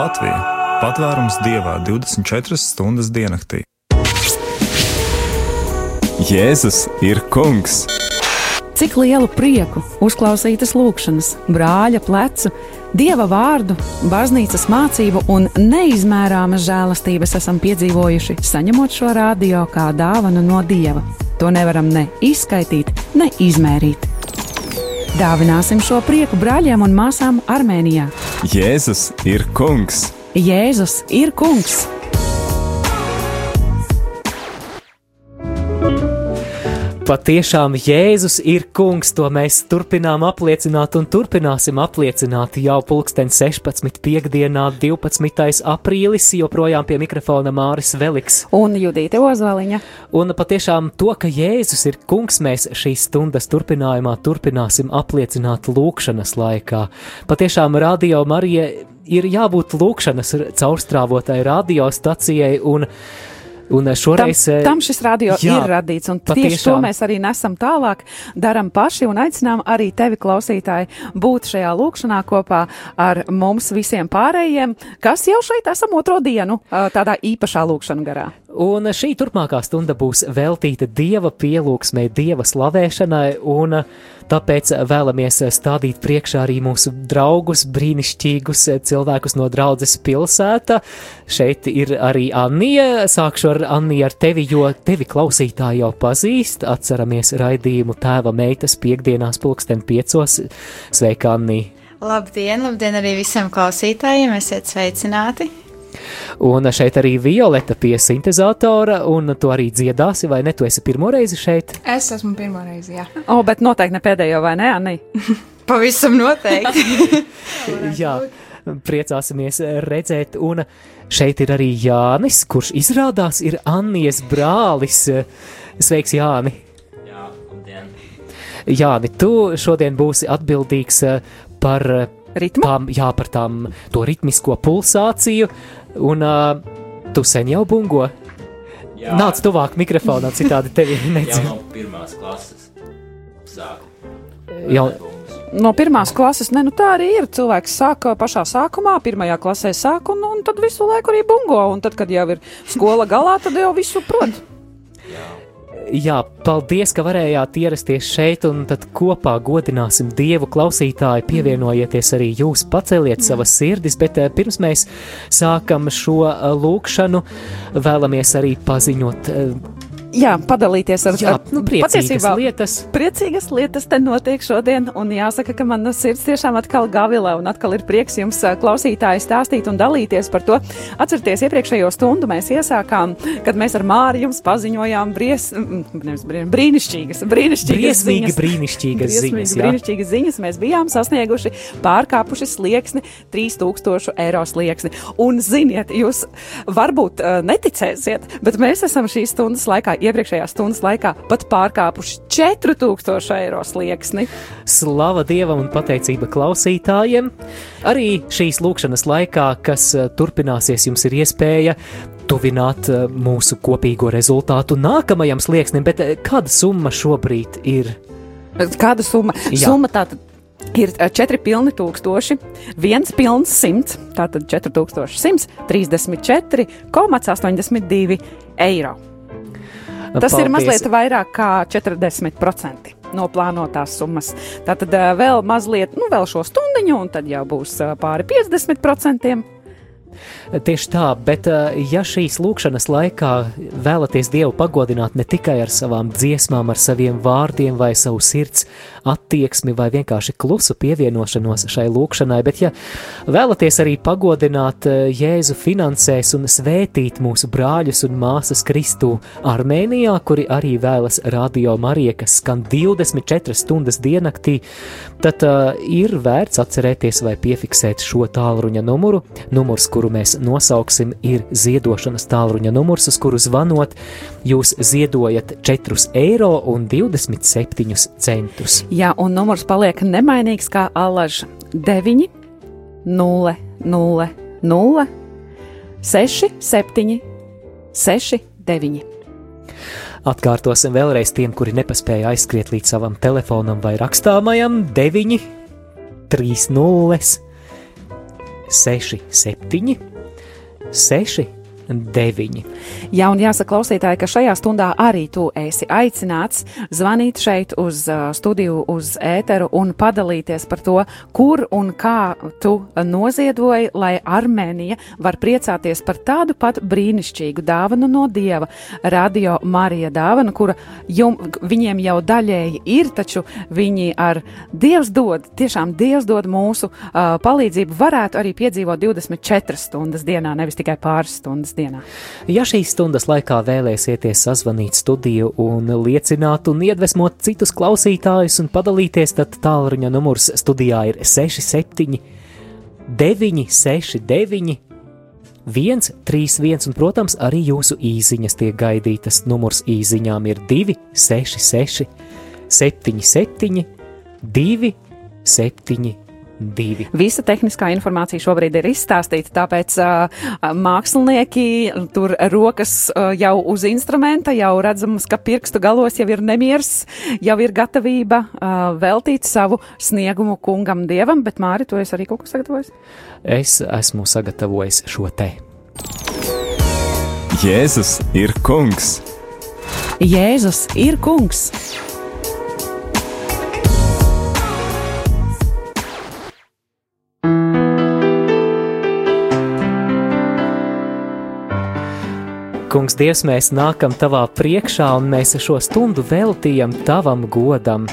Latvija - patvērums dievā 24 stundas diennaktī. Jēzus ir kungs! Cik lielu prieku, uzklausītas lūkšanas, brāļa plecu, dieva vārdu, baznīcas mācību un neizmērāmas žēlastības esam piedzīvojuši, saņemot šo radio kā dāvanu no dieva. To nevaram ne izskaidrot, ne izmērīt. Dāvināsim šo prieku brāļiem un māsām Armēnijā. Jēzus ir kungs! Jēzus ir kungs! Patiešām Jēzus ir kungs, to mēs turpinām apliecināt un turpināsim apliecināt jau pulksten 16. piekdienā, 12. aprīlis, joprojām pie mikrofona Māris Veliks. Un Judīte Ozoliņa. Un patiešām to, ka Jēzus ir kungs, mēs šīs stundas turpinājumā turpināsim apliecināt lūkšanas laikā. Patiešām Radio Marija ir jābūt lūkšanas caurstrāvotai radiostacijai un Un šoreiz tam, tam šis radio jā, ir radīts, un tieši to mēs arī nesam tālāk, daram paši un aicinām arī tevi, klausītāji, būt šajā lūkšanā kopā ar mums visiem pārējiem, kas jau šeit esam otro dienu tādā īpašā lūkšanu garā. Un šī turpmākā stunda būs veltīta Dieva pielūgsmē, Dieva slavēšanai, un tāpēc vēlamies stādīt priekšā arī mūsu draugus, brīnišķīgus cilvēkus no draudzes pilsēta. Šeit ir arī Anija. Sākšu ar Anniju ar tevi, jo tevi klausītāji jau pazīst. Atceramies raidījumu tēva meitas piekdienās pulksten piecos. Sveika, Annija! Labdien, labdien arī visiem klausītājiem! Esiet sveicināti! Un šeit arī Violeta pie sintezatora, un tu arī dziedāsi, vai ne? Tu esi pirmo reizi šeit? Es esmu pirmo reizi, jā. O, oh, bet noteikti ne pēdējo, vai ne, Anī? Pavisam noteikti. jā, priecāsimies redzēt, un šeit ir arī Jānis, kurš izrādās ir Annijas brālis. Sveiks, Jāni! Jā, labdien! Jāni, tu šodien būsi atbildīgs par Ritmu? Tām, jā, par tām to ritmisko pulsāciju, un uh, tu sen jau bungo. Jā. Nāc tuvāk mikrofonam, citādi tevi nedzird. jau no pirmās klases sāku. Jau, no pirmās klases, ne, nu tā arī ir. Cilvēks sāk pašā sākumā, pirmajā klasē sāk, un, un tad visu laiku arī bungo, un tad, kad jau ir skola galā, tad jau visu prot. Jā. Jā, paldies, ka varējāt ierasties šeit, un tad kopā godināsim Dievu klausītāju. Pievienojieties arī jūs, paceliet savas sirdis, bet pirms mēs sākam šo lūkšanu, vēlamies arī paziņot jā, padalīties ar, jā, ar nu, priecīgas lietas. Priecīgas lietas te notiek šodien, un jāsaka, ka man sirds tiešām atkal gavilē, un atkal ir prieks jums klausītāji stāstīt un dalīties par to. Atcerieties, iepriekšējo stundu mēs iesākām, kad mēs ar Māri jums paziņojām bries, nevis, brīnišķīgas, brīnišķīgas ziņas. brīnišķīgas ziņas, brīnišķīgas ziņas. Mēs bijām sasnieguši, pārkāpuši slieksni, 3000 eiro slieksni. Un ziniet, jūs varbūt uh, neticēsiet, bet mēs esam šīs stundas laikā iepriekšējā stundas laikā pat pārkāpuši 4000 eiro slieksni. Slava Dievam un pateicība klausītājiem! Arī šīs lūkšanas laikā, kas eh, turpināsies, jums ir iespēja tuvināt eh, mūsu kopīgo rezultātu nākamajam slieksnim, bet eh, kāda summa šobrīd ir? Kāda summa? Jā. Summa tātad ir 4 pilni tūkstoši, 1 pilns 100, tātad 4134,82 eiro. Tas Paldies. ir mazliet vairāk kā 40% no plānotās summas. Tātad vēl mazliet, nu, vēl šo stundiņu, un tad jau būs pāri 50%. Tieši tā, bet eh, ja šīs lūkšanas laikā vēlaties Dievu pagodināt ne tikai ar savām dziesmām, ar saviem vārdiem vai savu sirds attieksmi vai vienkārši klusu pievienošanos šai lūkšanai, bet ja vēlaties arī pagodināt eh, Jēzu finansēs un svētīt mūsu brāļus un māsas Kristū Armēnijā, kuri arī vēlas radio Marija, kas skan 24 stundas diennaktī, tad uh, ir vērts atcerēties vai piefiksēt šo tālruņa numuru, numurs, kuru mēs nosauksim, ir ziedošanas tālruņa numurs, uz kuru zvanot, jūs ziedojat 4 eiro un 27 centus. Jā, un numurs paliek nemainīgs kā alaž 9, 0, 0, 0, 6, 7, 6, 9. Atkārtosim vēlreiz tiem, kuri nepaspēja aizskriet līdz savam telefonam vai rakstāmajam 9, 3, 0, 267, 6, 9. Jā, un jāsaka, klausītāji, ka šajā stundā arī tu esi aicināts zvanīt šeit uz studiju, uz ēteru un padalīties par to, kur un kā tu noziedoji, lai Armēnija var priecāties par tādu pat brīnišķīgu dāvanu no Dieva, Radio Marija dāvanu, kura jum, viņiem jau daļēji ir, taču viņi ar Dievs dod, tiešām Dievs dod mūsu uh, palīdzību, varētu arī piedzīvot 24 stundas dienā, nevis tikai pāris stundas dienā. Ja šīs stundas laikā vēlēsieties sazvanīt studiju un liecināt un iedvesmot citus klausītājus un padalīties, tad tālruņa numurs studijā ir 67 969 131 un, protams, arī jūsu īziņas tiek gaidītas. Numurs īziņām ir 266 77 272. Visa tehniskā informācija šobrīd ir izstāstīta, tāpēc uh, mākslinieki tur rokas uh, jau uz instrumenta, jau redzams, ka pirkstu galos jau ir nemieris, jau ir gatavība uh, veltīt savu sniegumu kungam dievam, bet Māri, tu esi arī kaut ko sagatavojis? Es esmu sagatavojis šo te. Jēzus ir kungs! Jēzus ir kungs! Kungs, Dievs, mēs nākam tavā priekšā un mēs šo stundu veltījam tavam godam.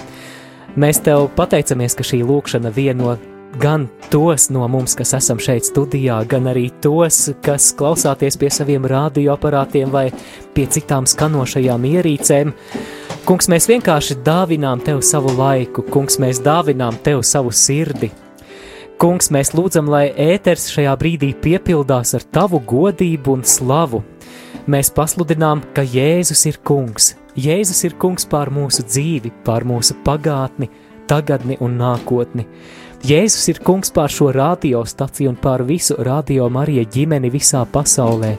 Mēs tev pateicamies, ka šī lūkšana vieno gan tos no mums, kas esam šeit studijā, gan arī tos, kas klausāties pie saviem radioaparātiem vai pie citām skanošajām ierīcēm. Kungs, mēs vienkārši dāvinām tev savu laiku, kungs, mēs dāvinām tev savu sirdi. Kungs, mēs lūdzam, lai ēters šajā brīdī piepildās ar tavu godību un slavu. Mēs pasludinām, ka Jēzus ir kungs. Jēzus ir kungs pār mūsu dzīvi, pār mūsu pagātni, tagadni un nākotni. Jēzus ir kungs pār šo radiostaciju un pār visu radio Marija ģimeni visā pasaulē.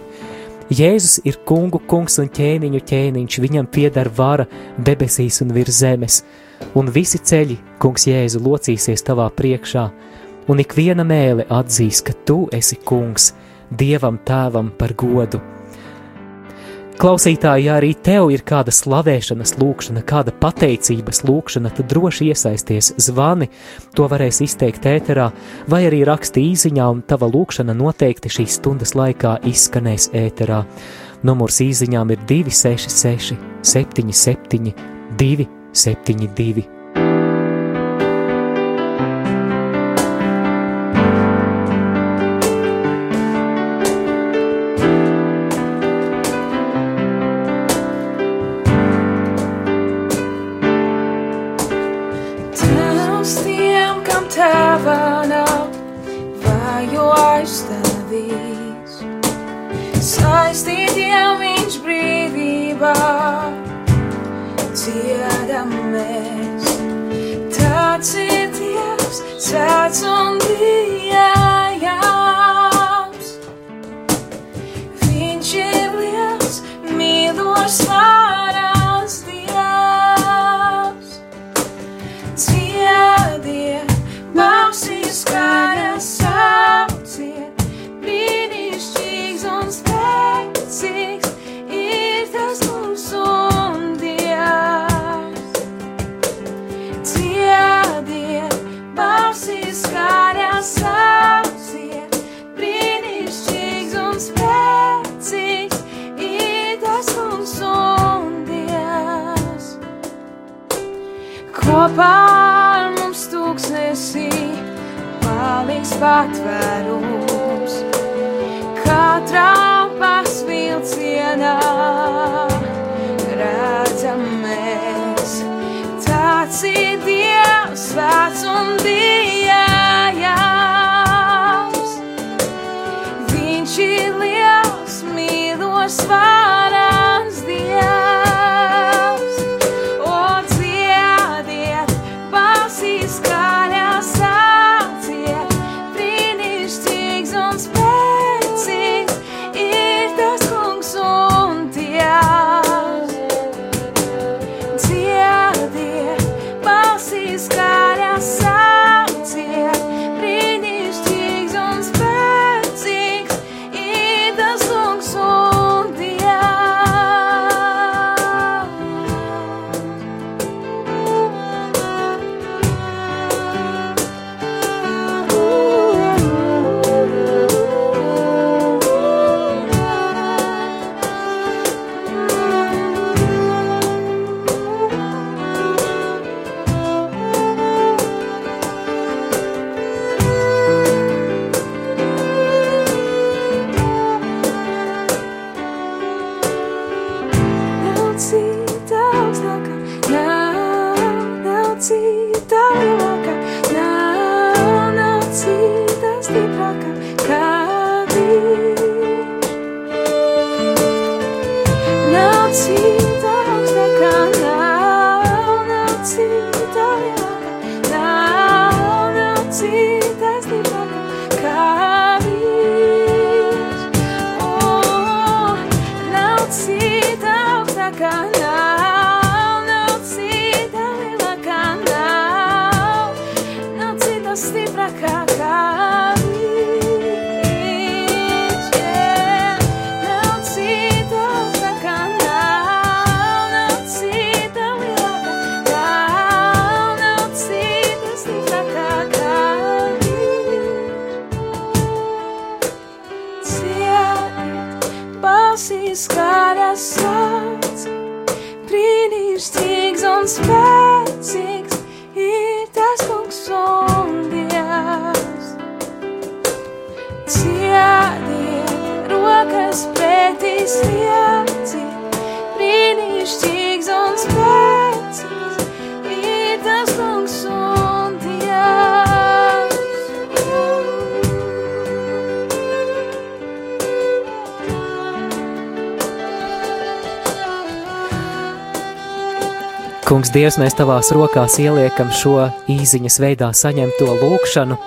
Jēzus ir kungu kungs un ķēniņu ķēniņš, viņam pieder vara debesīs un virs zemes, un visi ceļi, kungs Jēzu, locīsies tavā priekšā, un ik viena mēle atzīs, ka tu esi kungs, Dievam tēvam par godu. Klausītāji, ja arī tev ir kāda slavēšanas lūkšana, kāda pateicības lūkšana, tad droši iesaisties zvani, to varēs izteikt ēterā, vai arī raksti īsiņā, un tava lūkšana noteikti šīs stundas laikā izskanēs ēterā. Numurs īsiņām ir 266, 77, 272. Pasvilcienā redzam mēs. Tāds ir Dievs, svēts un bijājams. Viņš ir liels, mīlos varans Dievs, mēs tavās rokās ieliekam šo īsiņas veidā saņemto lūgšanu.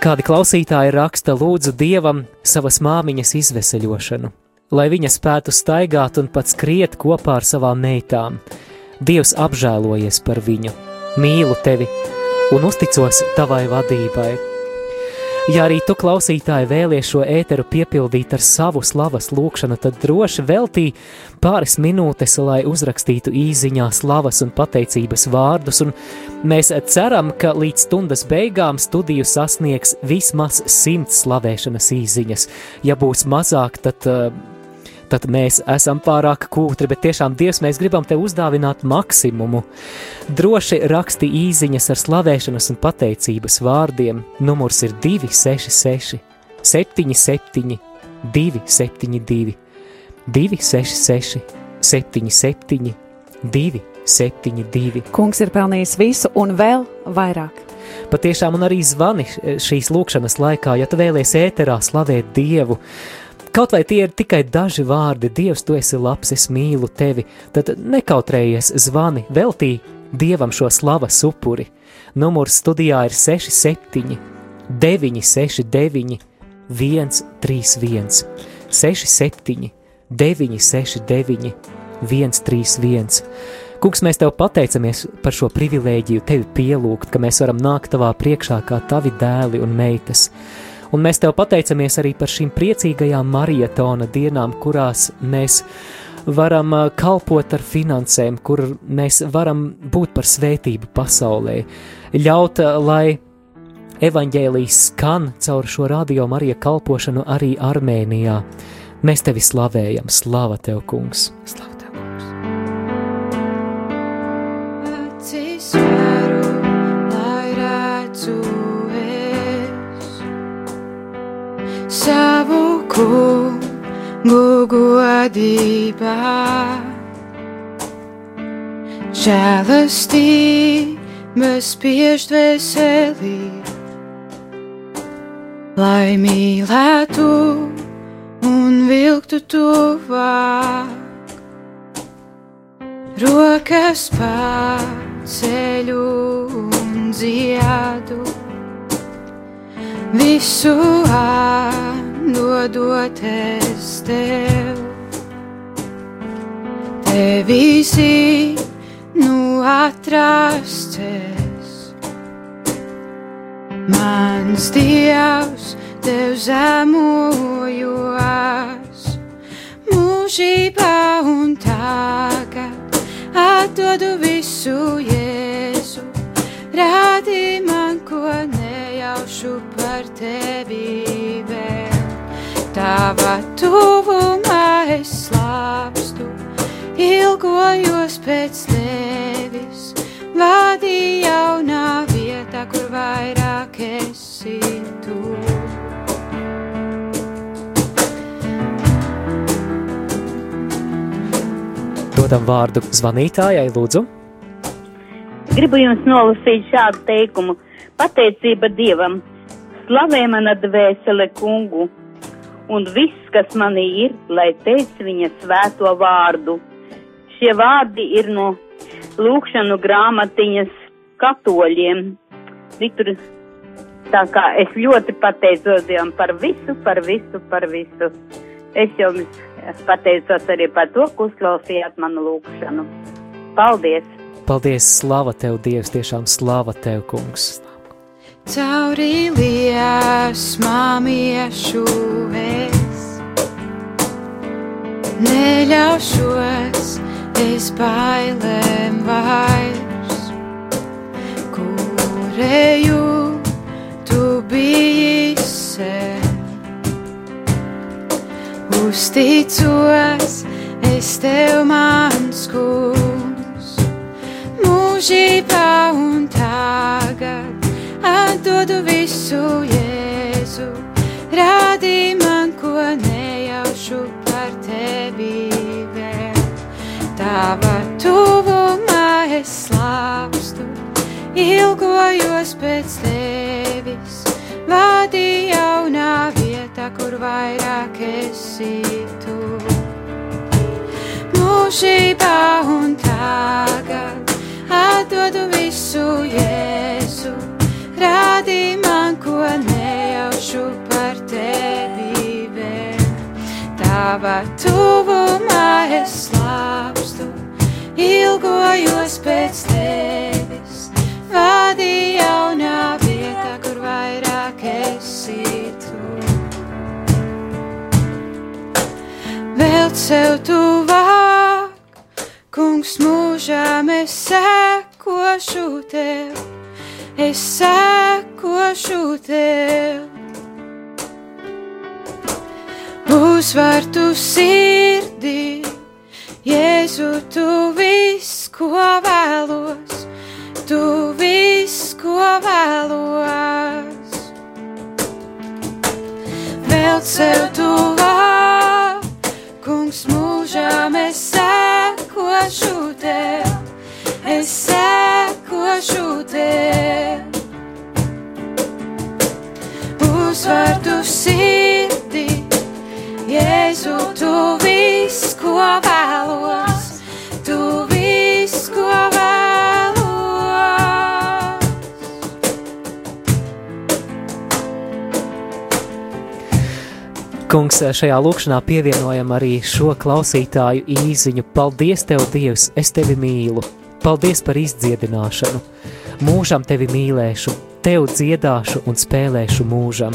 Kādi klausītāji raksta, lūdzu Dievam savas māmiņas izveseļošanu, lai viņa spētu staigāt un pat skriet kopā ar savām meitām. Dievs apžēlojies par viņu, mīlu tevi un uzticos tavai vadībai. Ja arī tu klausītāji vēlies šo ēteru piepildīt ar savu slavas lūgšanu, tad droši veltī pāris minūtes, lai uzrakstītu īsiņā slavas un pateicības vārdus, un mēs ceram, ka līdz stundas beigām studiju sasniegs vismaz simts slavēšanas īsiņas. Ja būs mazāk, tad uh, tad mēs esam pārāk kūtri, bet tiešām Dievs, mēs gribam te uzdāvināt maksimumu. Droši raksti īsiņas ar slavēšanas un pateicības vārdiem. Numurs ir 266, 77, 272, 266, 77, 272. Kungs ir pelnījis visu un vēl vairāk. Patiešām, un arī zvani šīs lūkšanas laikā, ja tu vēlies ēterā slavēt Dievu, Kaut vai tie ir tikai daži vārdi, Dievs, tu esi labs, es mīlu tevi, tad nekautrējies zvani, veltī Dievam šo slavas upuri. Numurs studijā ir 67, 969, 131, 67, 969, 131. Kungs, mēs tev pateicamies par šo privilēģiju, tevi pielūgt, ka mēs varam nākt tavā priekšā kā tavi dēli un meitas. Un mēs tev pateicamies arī par šīm priecīgajām marietona dienām, kurās mēs varam uh, kalpot ar finansēm, kur mēs varam būt par svētību pasaulē. Ļaut, uh, lai evaņģēlijas skan caur šo radio Marija kalpošanu arī Armēnijā. Mēs tevi slavējam, slava tev, kungs! Slava savu kungu godībā. Žēlastības spiež dvēselī, lai mīlētu un vilktu tuvāk rokas paceļu un dziedu, visu atdodoties tev. Tevi zinu atrasties, mans dievs, tev zemojos, mūžībā un tagad atdodu visu jēzu. Rādi vēl. Tava tuvumā es slāpstu, ilgojos pēc tevis. Vadi jaunā vietā, kur vairāk esi tu. Dodam vārdu zvanītājai, lūdzu. Gribu jums nolasīt šādu teikumu. Pateicība Dievam. Slavē mana dvēsele kungu, un viss, kas manī ir, lai teic viņa svēto vārdu. Šie vārdi ir no lūkšanu grāmatiņas katoļiem. Tur, tā kā es ļoti pateicos Dievam par visu, par visu, par visu. Es jums pateicos arī par to, ka uzklausījāt manu lūkšanu. Paldies! Paldies, slava tev, Dievs, tiešām slava tev, kungs. Cauri liesmām iešu es, neļaušos es bailēm vairs, kurēju tu biji sen. Uzticos es tev mans kungs, mūžībā un tagad atdodu visu Jēzu. Rādi man, ko nejaušu par tevi vēl. Tava tuvumā es slāpstu, ilgojos pēc tevis. Vādi jaunā vietā, kur vairāk esi tu. Mūžībā un tagad atdodu visu Jēzu. Rādi man, ko nejaušu par tevi vēl. Tava tuvumā es slāpstu, ilgojos pēc tevis. Vādi jaunā vietā, kur vairāk esi tu. Vēl sev tuvāk, kungs mūžām es sekošu tev es sekošu tev. Uzvartu sirdī, Jēzu, tu viss, ko vēlos, tu viss, ko vēlos. Vēl sev tuvāk, kungs mūžām es sekošu tev, es sekošu tev. Uzvartu sirdī, Jēzu, tu viss, ko vēlos, tu viss, ko vēlos. Kungs, šajā lūkšanā pievienojam arī šo klausītāju īziņu. Paldies, Tev, Dievs, es tevi mīlu! Paldies par izdziedināšanu! Mūžam tevi mīlēšu, tev dziedāšu un spēlēšu mūžam.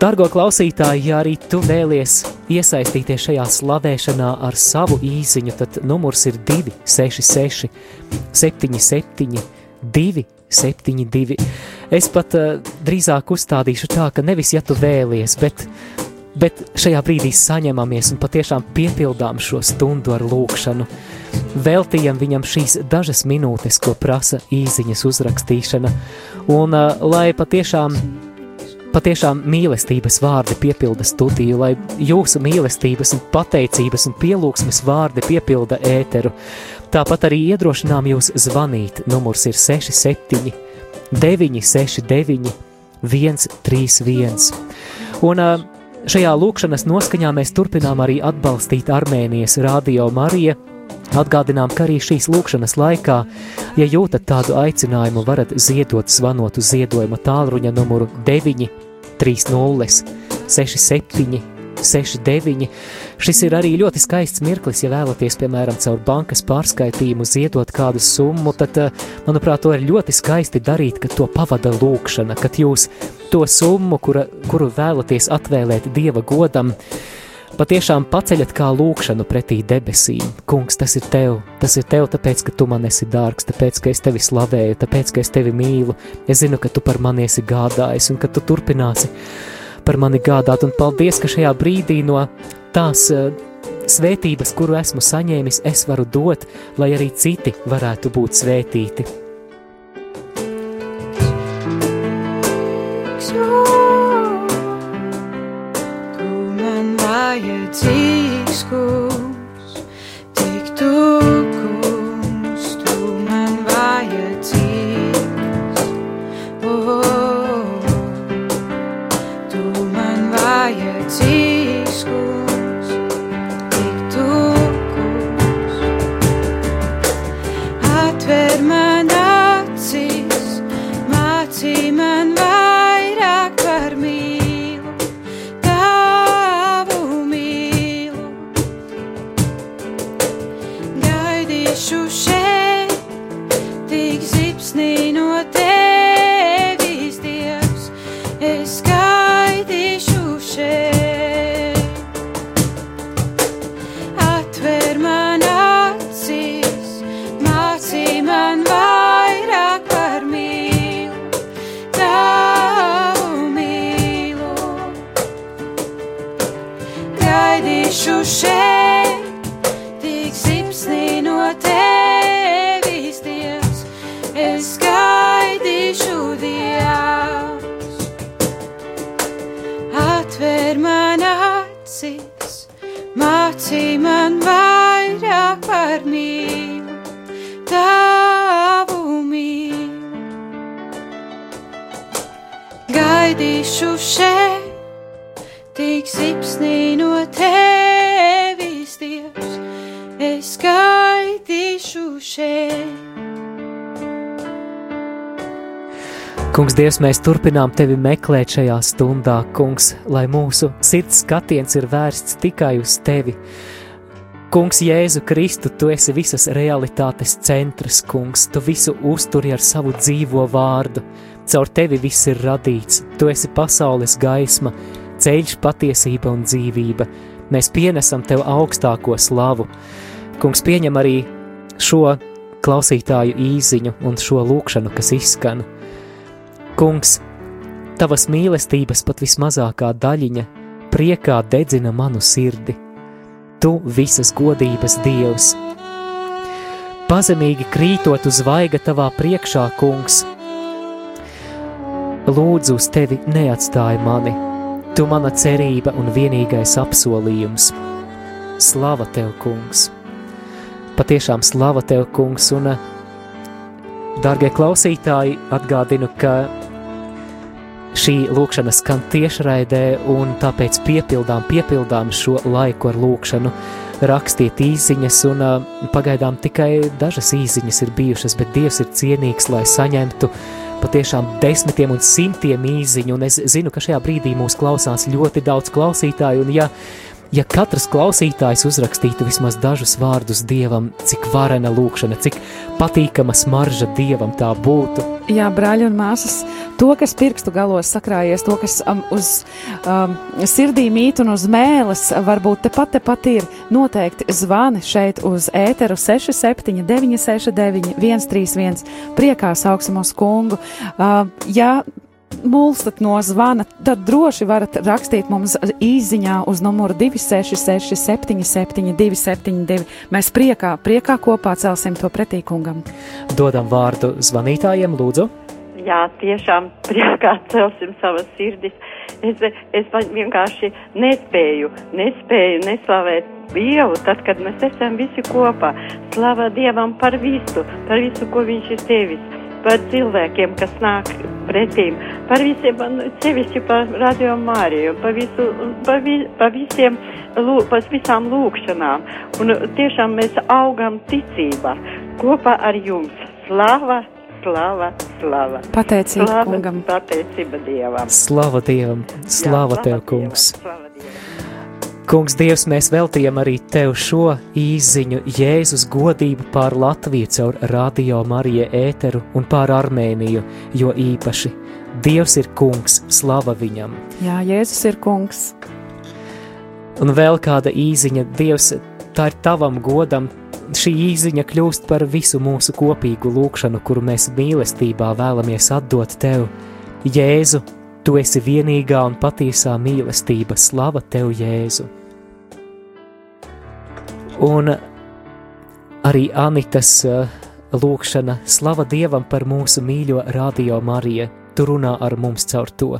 Dargo klausītāji, ja arī tu vēlies iesaistīties šajā slavēšanā ar savu īziņu, tad numurs ir 266, 77, 272. Es pat uh, drīzāk uzstādīšu tā, ka nevis ja tu vēlies, bet, bet šajā brīdī saņemamies un patiešām piepildām šo stundu ar lūkšanu. Veltījam viņam šīs dažas minūtes, ko prasa īziņas uzrakstīšana, un uh, lai patiešām patiešām mīlestības vārdi piepilda studiju, lai jūsu mīlestības un pateicības un pielūgsmes vārdi piepilda ēteru. Tāpat arī iedrošinām jūs zvanīt. Numurs ir 67, 969, 131. Un šajā lūkšanas noskaņā mēs turpinām arī atbalstīt Armēnijas radio Mariju. Atgādinām, ka arī šīs lūkšanas laikā, ja jūtat tādu aicinājumu, varat ziedot, zvanot uz ziedojuma tālruņa numuru 9, 30, 67, 69. Šis ir arī ļoti skaists mirklis, ja vēlaties, piemēram, caur bankas pārskaitījumu ziedot kādu summu, tad, manuprāt, to ir ļoti skaisti darīt, kad to pavada lūkšana, kad jūs to summu, kura, kuru vēlaties atvēlēt Dieva godam, patiešām paceļat kā lūkšanu pretī debesīm. Kungs, tas ir tev, tas ir tev, tāpēc, ka tu man esi dārgs, tāpēc, ka es tevi slavēju, tāpēc, ka es tevi mīlu. Es zinu, ka tu par mani esi gādājis un ka tu turpināsi par mani gādāt. Un paldies, ka šajā brīdī no tās uh, svētības, kuru esmu saņēmis, es varu dot, lai arī citi varētu būt svētīti. Tu man vajadzīgs, Kungs, mēs turpinām tevi meklēt šajā stundā, Kungs, lai mūsu sirds skatiens ir vērsts tikai uz tevi. Kungs, Jēzu Kristu, tu esi visas realitātes centrs, Kungs, tu visu uzturi ar savu dzīvo vārdu. Caur tevi viss ir radīts, tu esi pasaules gaisma, ceļš, patiesība un dzīvība. Mēs pienesam tev augstāko slavu. Kungs, pieņem arī šo klausītāju īziņu un šo lūkšanu, kas izskan. Kungs, tavas mīlestības pat vismazākā daļiņa priekā dedzina manu sirdi. Tu visas godības dievs. Pazemīgi krītot uz vaiga tavā priekšā, kungs, lūdzu uz tevi neatstāj mani. Tu mana cerība un vienīgais apsolījums. Slava tev, kungs! Patiešām slava tev, kungs, un, dārgie klausītāji, atgādinu, ka šī lūkšana skan tiešraidē, un tāpēc piepildām, piepildām šo laiku ar lūkšanu, rakstiet īsiņas, un pagaidām tikai dažas īsiņas ir bijušas, bet Dievs ir cienīgs, lai saņemtu patiešām desmitiem un simtiem īsiņu, un es zinu, ka šajā brīdī mūs klausās ļoti daudz klausītāju, un ja ja katrs klausītājs uzrakstītu vismaz dažus vārdus dievam, cik varena lūkšana, cik patīkama smarža dievam tā būtu. Jā, brāļi un māsas, to, kas pirkstu galos sakrājies, to, kas um, uz um, sirdī mīt un uz mēles, varbūt tepat, tepat ir noteikti zvani šeit uz ēteru 67, 969, 131, priekā sauksim uz kungu. Uh, ja mulstat no zvana, tad droši varat rakstīt mums īsiņā uz numuru 266, 77, 272. Mēs priekā, priekā kopā celsim to pretī kungam. Dodam vārdu zvanītājiem, lūdzu. Jā, tiešām priekā celsim savas sirdis. Es, es vienkārši nespēju, nespēju neslavēt Dievu, tad, kad mēs esam visi kopā. Slava Dievam par visu, par visu, ko Viņš ir devis, par cilvēkiem, kas nāk pretīm, par visiem, sevišķi par radio Māriju, par, visu, par, vi, par visiem, lū, par visām lūkšanām. Un tiešām mēs augam ticībā kopā ar jums. Slava, slava, slava. Pateicība slava, kungam. Pateicība Dievam. Slava Dievam, slava Jā, Tev, kungs! Dievam, slava Dievam. Kungs, Dievs, mēs veltījam arī Tev šo īziņu Jēzus godību pār Latviju caur radio Marija ēteru un pār Armēniju, jo īpaši Dievs ir kungs, slava viņam! Jā, Jēzus ir kungs. Un vēl kāda īziņa, Dievs, tā ir tavam godam. Šī īziņa kļūst par visu mūsu kopīgu lūgšanu, kuru mēs mīlestībā vēlamies atdot Tev. Jēzu, Tu esi vienīgā un patiesā mīlestība, slava Tev, Jēzu! Un arī Anitas uh, lūkšana, slava Dievam par mūsu mīļo radio Mariju, tu runā ar mums caur to,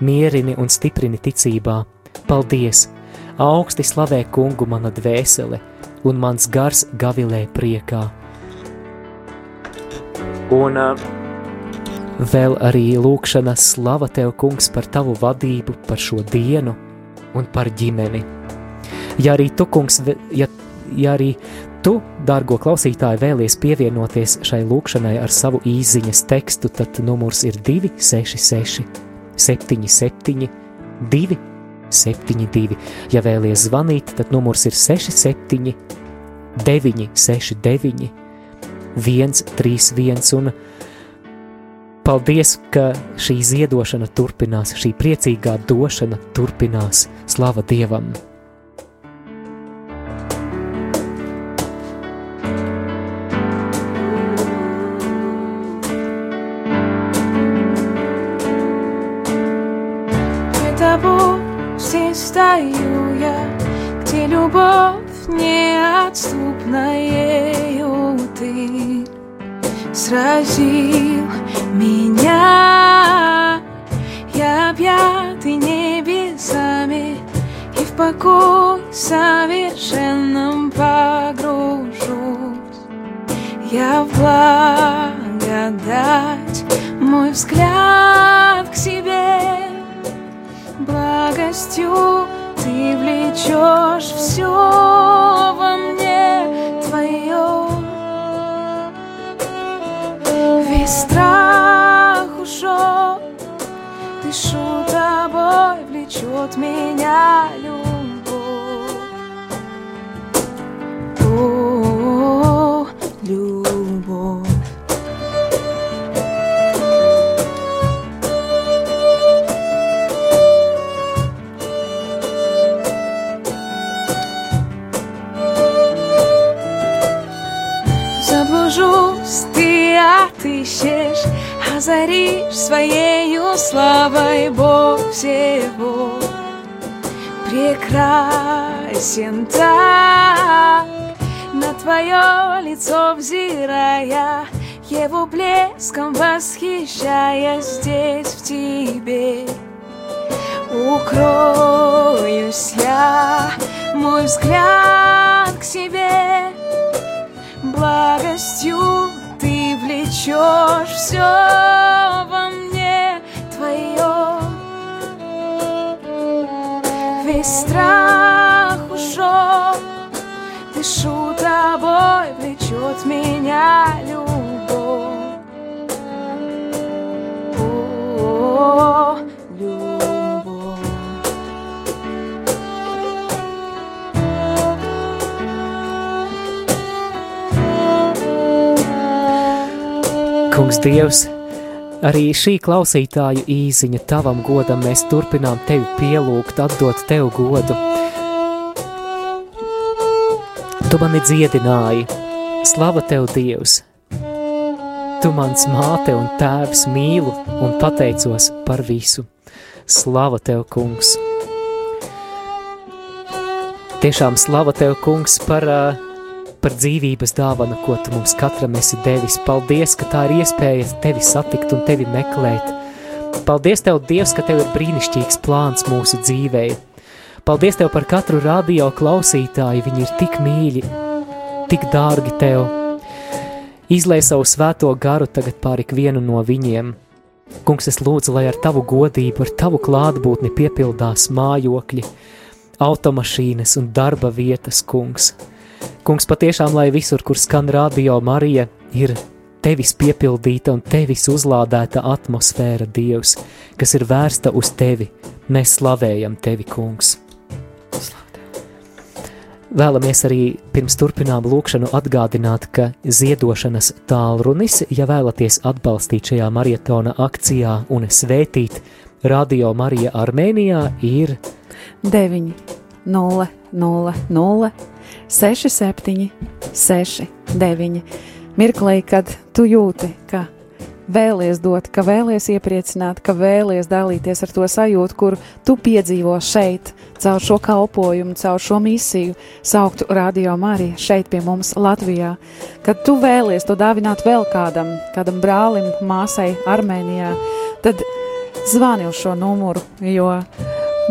mierini un stiprini ticībā. Paldies! Augsti slavē kungu mana dvēsele, un mans gars gavilē priekā. Un uh, vēl arī lūkšana slava tev, kungs, par tavu vadību, par šo dienu un par ģimeni. Ja arī tu, kungs, ja, ja arī tu, dārgo klausītāji, vēlies pievienoties šai lūkšanai ar savu īsiņas tekstu, tad numurs ir 266, 77, 272. Ja vēlies zvanīt, tad numurs ir 67, 969, 131. Un paldies, ka šī ziedošana turpinās, šī priecīgā došana turpinās. Slava Dievam! Сразил меня. Я объятый небесами и в покой совершенном погружусь. Я в благодать, мой взгляд к себе благостью ты влечешь все во мне твое. Весь страх ушел, дышу тобой, влечет меня любовь. Отыщешь, озаришь своею славой Бог всего. Прекрасен так, на твое лицо взирая, его блеском восхищаясь здесь в тебе. Укроюсь я, мой взгляд к себе, благостью влечешь все во мне твое. Весь страх ушел, дышу тобой, влечет меня любовь. Kungs, Dievs, arī šī klausītāju īziņa tavam godam mēs turpinām tevi pielūgt, atdot tev godu. Tu mani dziedināji, slava tev, Dievs! Tu mans māte un tēvs mīlu un pateicos par visu. Slava tev, kungs! Tiešām slava tev, kungs, par, ā, par dzīvības dāvanu, ko tu mums katram esi devis. Paldies, ka tā ir iespēja tevi satikt un tevi meklēt. Paldies tev, Dievs, ka tev ir brīnišķīgs plāns mūsu dzīvei. Paldies tev par katru radio klausītāju, viņi ir tik mīļi, tik dārgi tev. Izlai savu svēto garu tagad pār ikvienu no viņiem. Kungs, es lūdzu, lai ar tavu godību, ar tavu klātbūtni piepildās mājokļi, automašīnas un darba vietas, kungs. Kungs, patiešām, lai visur, kur skan radio Marija, ir tevis piepildīta un tevis uzlādēta atmosfēra, Dievs, kas ir vērsta uz tevi. Mēs slavējam tevi, kungs. Vēlamies arī pirms turpinām lūkšanu atgādināt, ka ziedošanas tālrunis, ja vēlaties atbalstīt šajā maratona akcijā un svētīt Radio Marija Armēnijā, ir 9, 0, 0, 0, 6, 7, 6, 9. Mirklī, kad tu jūti, ka vēlies dot, ka vēlies iepriecināt, ka vēlies dalīties ar to sajūtu, kur tu piedzīvo šeit, caur šo kalpojumu, caur šo misiju, sauktu Radio Mariju šeit pie mums Latvijā. Kad tu vēlies to dāvināt vēl kādam, kādam brālim, māsai Armēnijā, tad zvani uz šo numuru, jo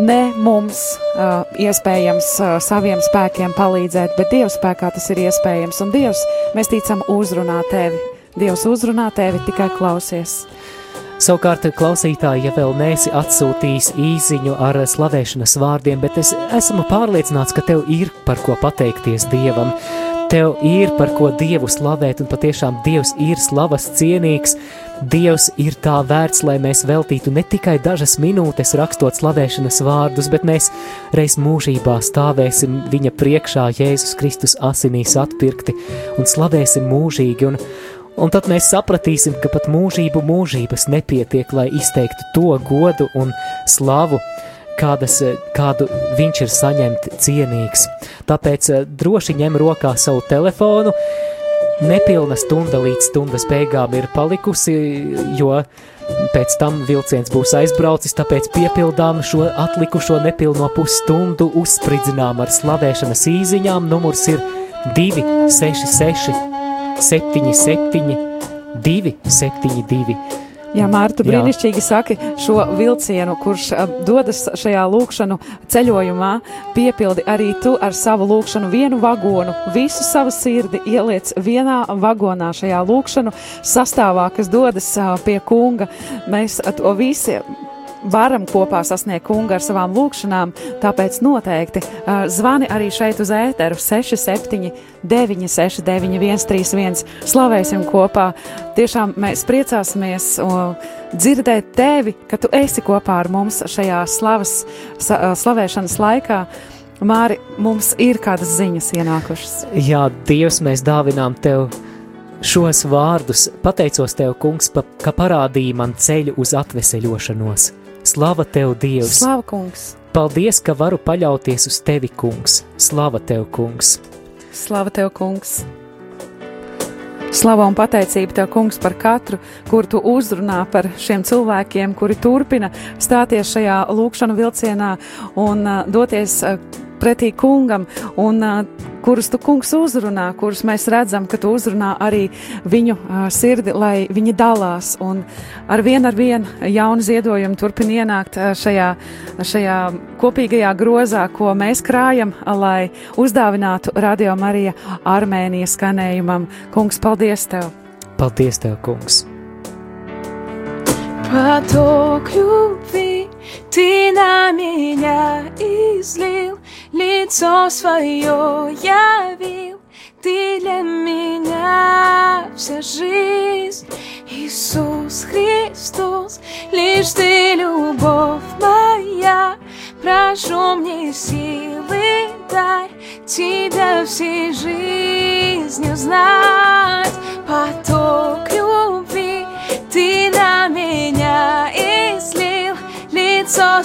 ne mums uh, iespējams uh, saviem spēkiem palīdzēt, bet Dieva spēkā tas ir iespējams. Un Dievs, mēs ticam, uzrunā tevi. Dievs uzrunā tevi, tikai klausies. Savukārt, klausītāji, ja vēl neesi atsūtījis īsiņu ar slavēšanas vārdiem, bet es esmu pārliecināts, ka tev ir par ko pateikties Dievam. Tev ir par ko Dievu slavēt, un patiešām Dievs ir slavas cienīgs. Dievs ir tā vērts, lai mēs veltītu ne tikai dažas minūtes rakstot slavēšanas vārdus, bet mēs reiz mūžībā stāvēsim viņa priekšā Jēzus Kristus asinīs atpirkti un slavēsim mūžīgi. Un, un tad mēs sapratīsim, ka pat mūžību mūžības nepietiek, lai izteiktu to godu un slavu, kādas, kādu viņš ir saņemt cienīgs. Tāpēc eh, droši ņem rokā savu telefonu, nepilna stunda līdz stundas beigām ir palikusi, jo pēc tam vilciens būs aizbraucis, tāpēc piepildām šo atlikušo nepilno pusstundu, uzspridzinām ar slavēšanas īziņām. Numurs ir 266 77 272. Jā, Mārta, brīnišķīgi saki šo vilcienu, kurš uh, dodas šajā lūkšanu ceļojumā, piepildi arī tu ar savu lūkšanu vienu vagonu, visu savu sirdi ieliec vienā vagonā šajā lūkšanu sastāvā, kas dodas uh, pie kunga. Mēs uh, to visi varam kopā sasniegt kungu ar savām lūkšanām, tāpēc noteikti uh, zvani arī šeit uz ēteru 67 969 131. Slavēsim kopā! Tiešām mēs priecāsimies uh, dzirdēt tevi, ka tu esi kopā ar mums šajā slavas, sa, uh, slavēšanas laikā. Māri, mums ir kādas ziņas ienākušas. Jā, Dievs, mēs dāvinām tev šos vārdus. Pateicos tev, kungs, pa, ka parādīji man ceļu uz atveseļošanos. Slava tev, Dievs! Slava kungs! Paldies, ka varu paļauties uz tevi, kungs! Slava tev, kungs! Slava tev, kungs! Slava un pateicība tev, kungs, par katru, kur tu uzrunā par šiem cilvēkiem, kuri turpina stāties šajā lūkšanu vilcienā un uh, doties uh, pretī kungam, un kurus tu kungs uzrunā, kurus mēs redzam, ka tu uzrunā arī viņu sirdi, lai viņi dalās. Un ar vienu ar vienu jaunu ziedojumu turpin ienākt šajā, šajā kopīgajā grozā, ko mēs krājam, lai uzdāvinātu Radio Marija Armēnijas skanējumam. Kungs, paldies tev! Paldies tev, kungs! Patokļu bija! Ты на меня излил, лицо свое явил, ты для меня вся жизнь. Иисус Христос, лишь ты любовь моя, прошу мне силы дай тебя всей жизнью знать. Поток любви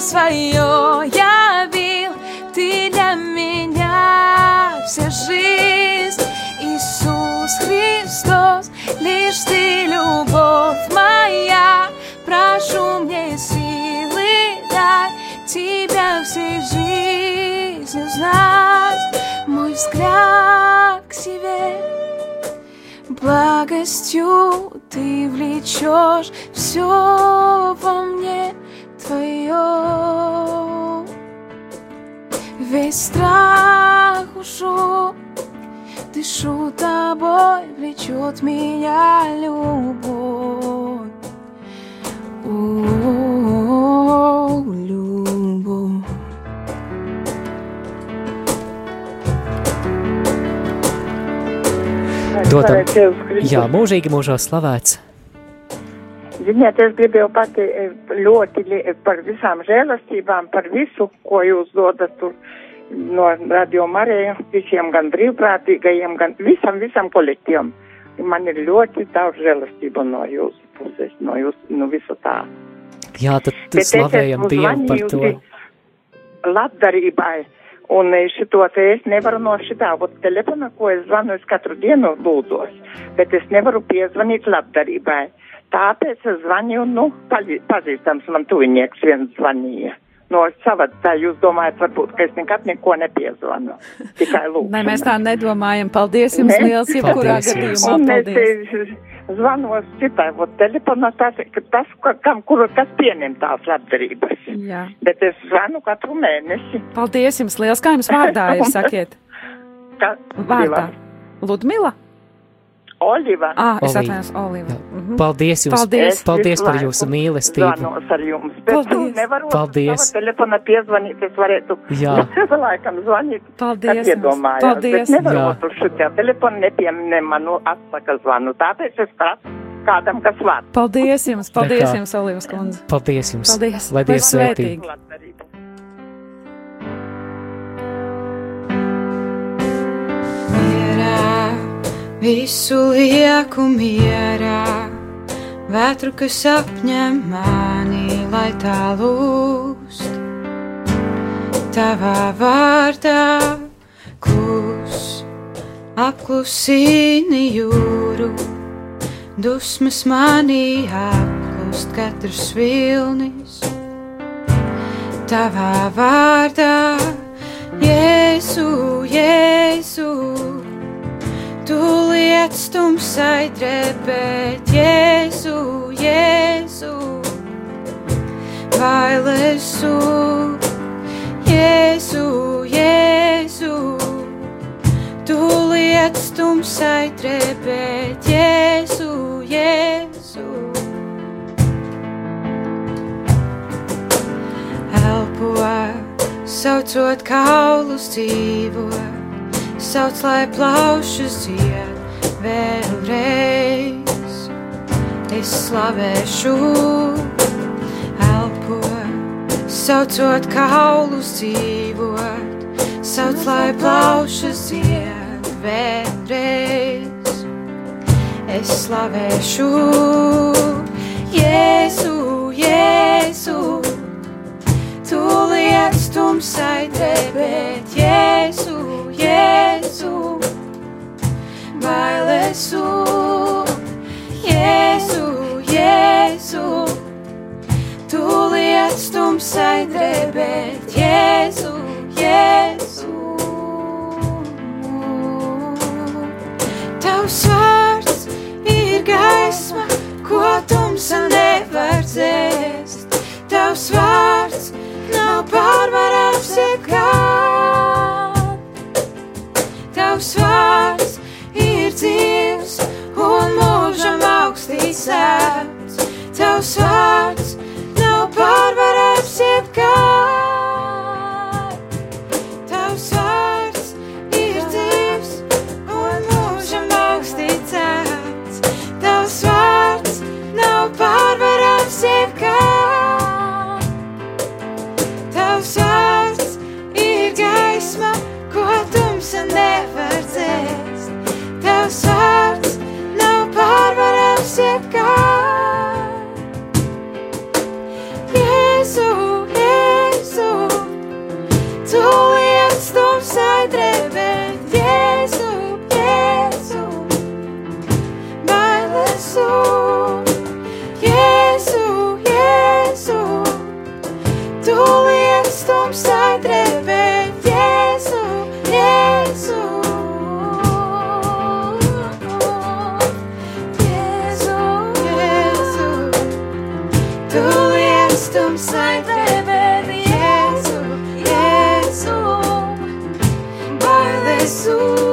свое явил, ты для меня вся жизнь. Иисус Христос, лишь ты любовь моя, прошу мне силы дай тебя всей жизнью знать, мой взгляд к себе. Благостью ты влечешь все во мне твое. Весь страх ушел, дышу тобой, влечет меня любовь. О, любовь. Dodam, Dievs Kristus. jā, mūžīgi mūžā slavēts. Ziniet, es gribēju pati eh, ļoti li- par visām žēlastībām, par visu, ko jūs dodat tur no Radio Marija, visiem gan brīvprātīgajiem, gan visam, visam kolektīvam. Man ir ļoti daudz žēlastību no jūsu puses, no jūsu, no visu tā. Jā, tad Bet es slavējam esmu Dievu par to. zvanījusi Labdarībai. Un eh, šito te es nevaru no šitā, ot telefona, ko es zvanu, es katru dienu lūdzos, bet es nevaru piezvanīt labdarībai. Tāpēc es zvanīju, nu, pazīstams man tuvinieks viens zvanīja. No sava, tā jūs domājat, varbūt, ka es nekad neko nepiezvanu. Tikai lūdzu. Nē, mēs tā nedomājam. Paldies jums Ne? liels, jebkurā gadījumā. Es Paldies. zvanu uz citai, ot telefonā tas, tas, ka- kam, kur, kas pieņem tās labdarības. Jā. Bet es zvanu katru mēnesi. Paldies jums liels. Kā jums vārdā ir, sakiet? Ka, Vārdā. Ludmila? Oliva. Ah, es atvainojos, Oliva. Mhm. Paldies jums! Paldies. Paldies par jūsu mīlestību! Zvanos ar jums. Bet Paldies. nevaru Paldies. telefona piezvanīt, es varētu Jā. laikam zvanīt. Paldies iedomājos, Paldies. Bet nevaru Jā. uz šitā telefona nepieņem manu atsaka zvanu. Tāpēc es prasu kādam, kas var. Paldies jums, paldies jums, Olivas kundze. Paldies jums! Paldies. Lai Dievs svētīgi. Visu lieku mierā, vētru, kas apņem mani, lai tā lūst. Tavā vārdā klus, apklusini jūru, dusmas manī apklust katrs vilnis. Tavā vārdā Jēzu, Jēzu, tu liec tumsai drebēt, Jēzu, Jēzu, bailesu, Jēzu, Jēzu, tu liec tumsai drebēt, Jēzu, Jēzu. elpo, saucot kaulus dzīvo, sauc, lai plaušas dzied vēlreiz. Es slavēšu, elpo, saucot kaulus dzīvot, sauc, lai plaušas dzied vēlreiz. Es slavēšu, Jēzu, Jēzu. Tu liec tumsai drebēt, Jēzu, Jēzu, bailesu, Jēzu, Jēzu. Tu liec tumsai drebēt, Jēzu, Jēzu. Tavs vārds ir gaisma, ko tumsa nevar dzēst. Tavs vārds nav pārvarams augstīts. Tavs vārds liec tumsai drebēt, Jēzu, Jēzu. Jēzu, Jēzu. Tu liec tumsai drebēt, Jēzu, Jēzu. Bailesu, Jēzu,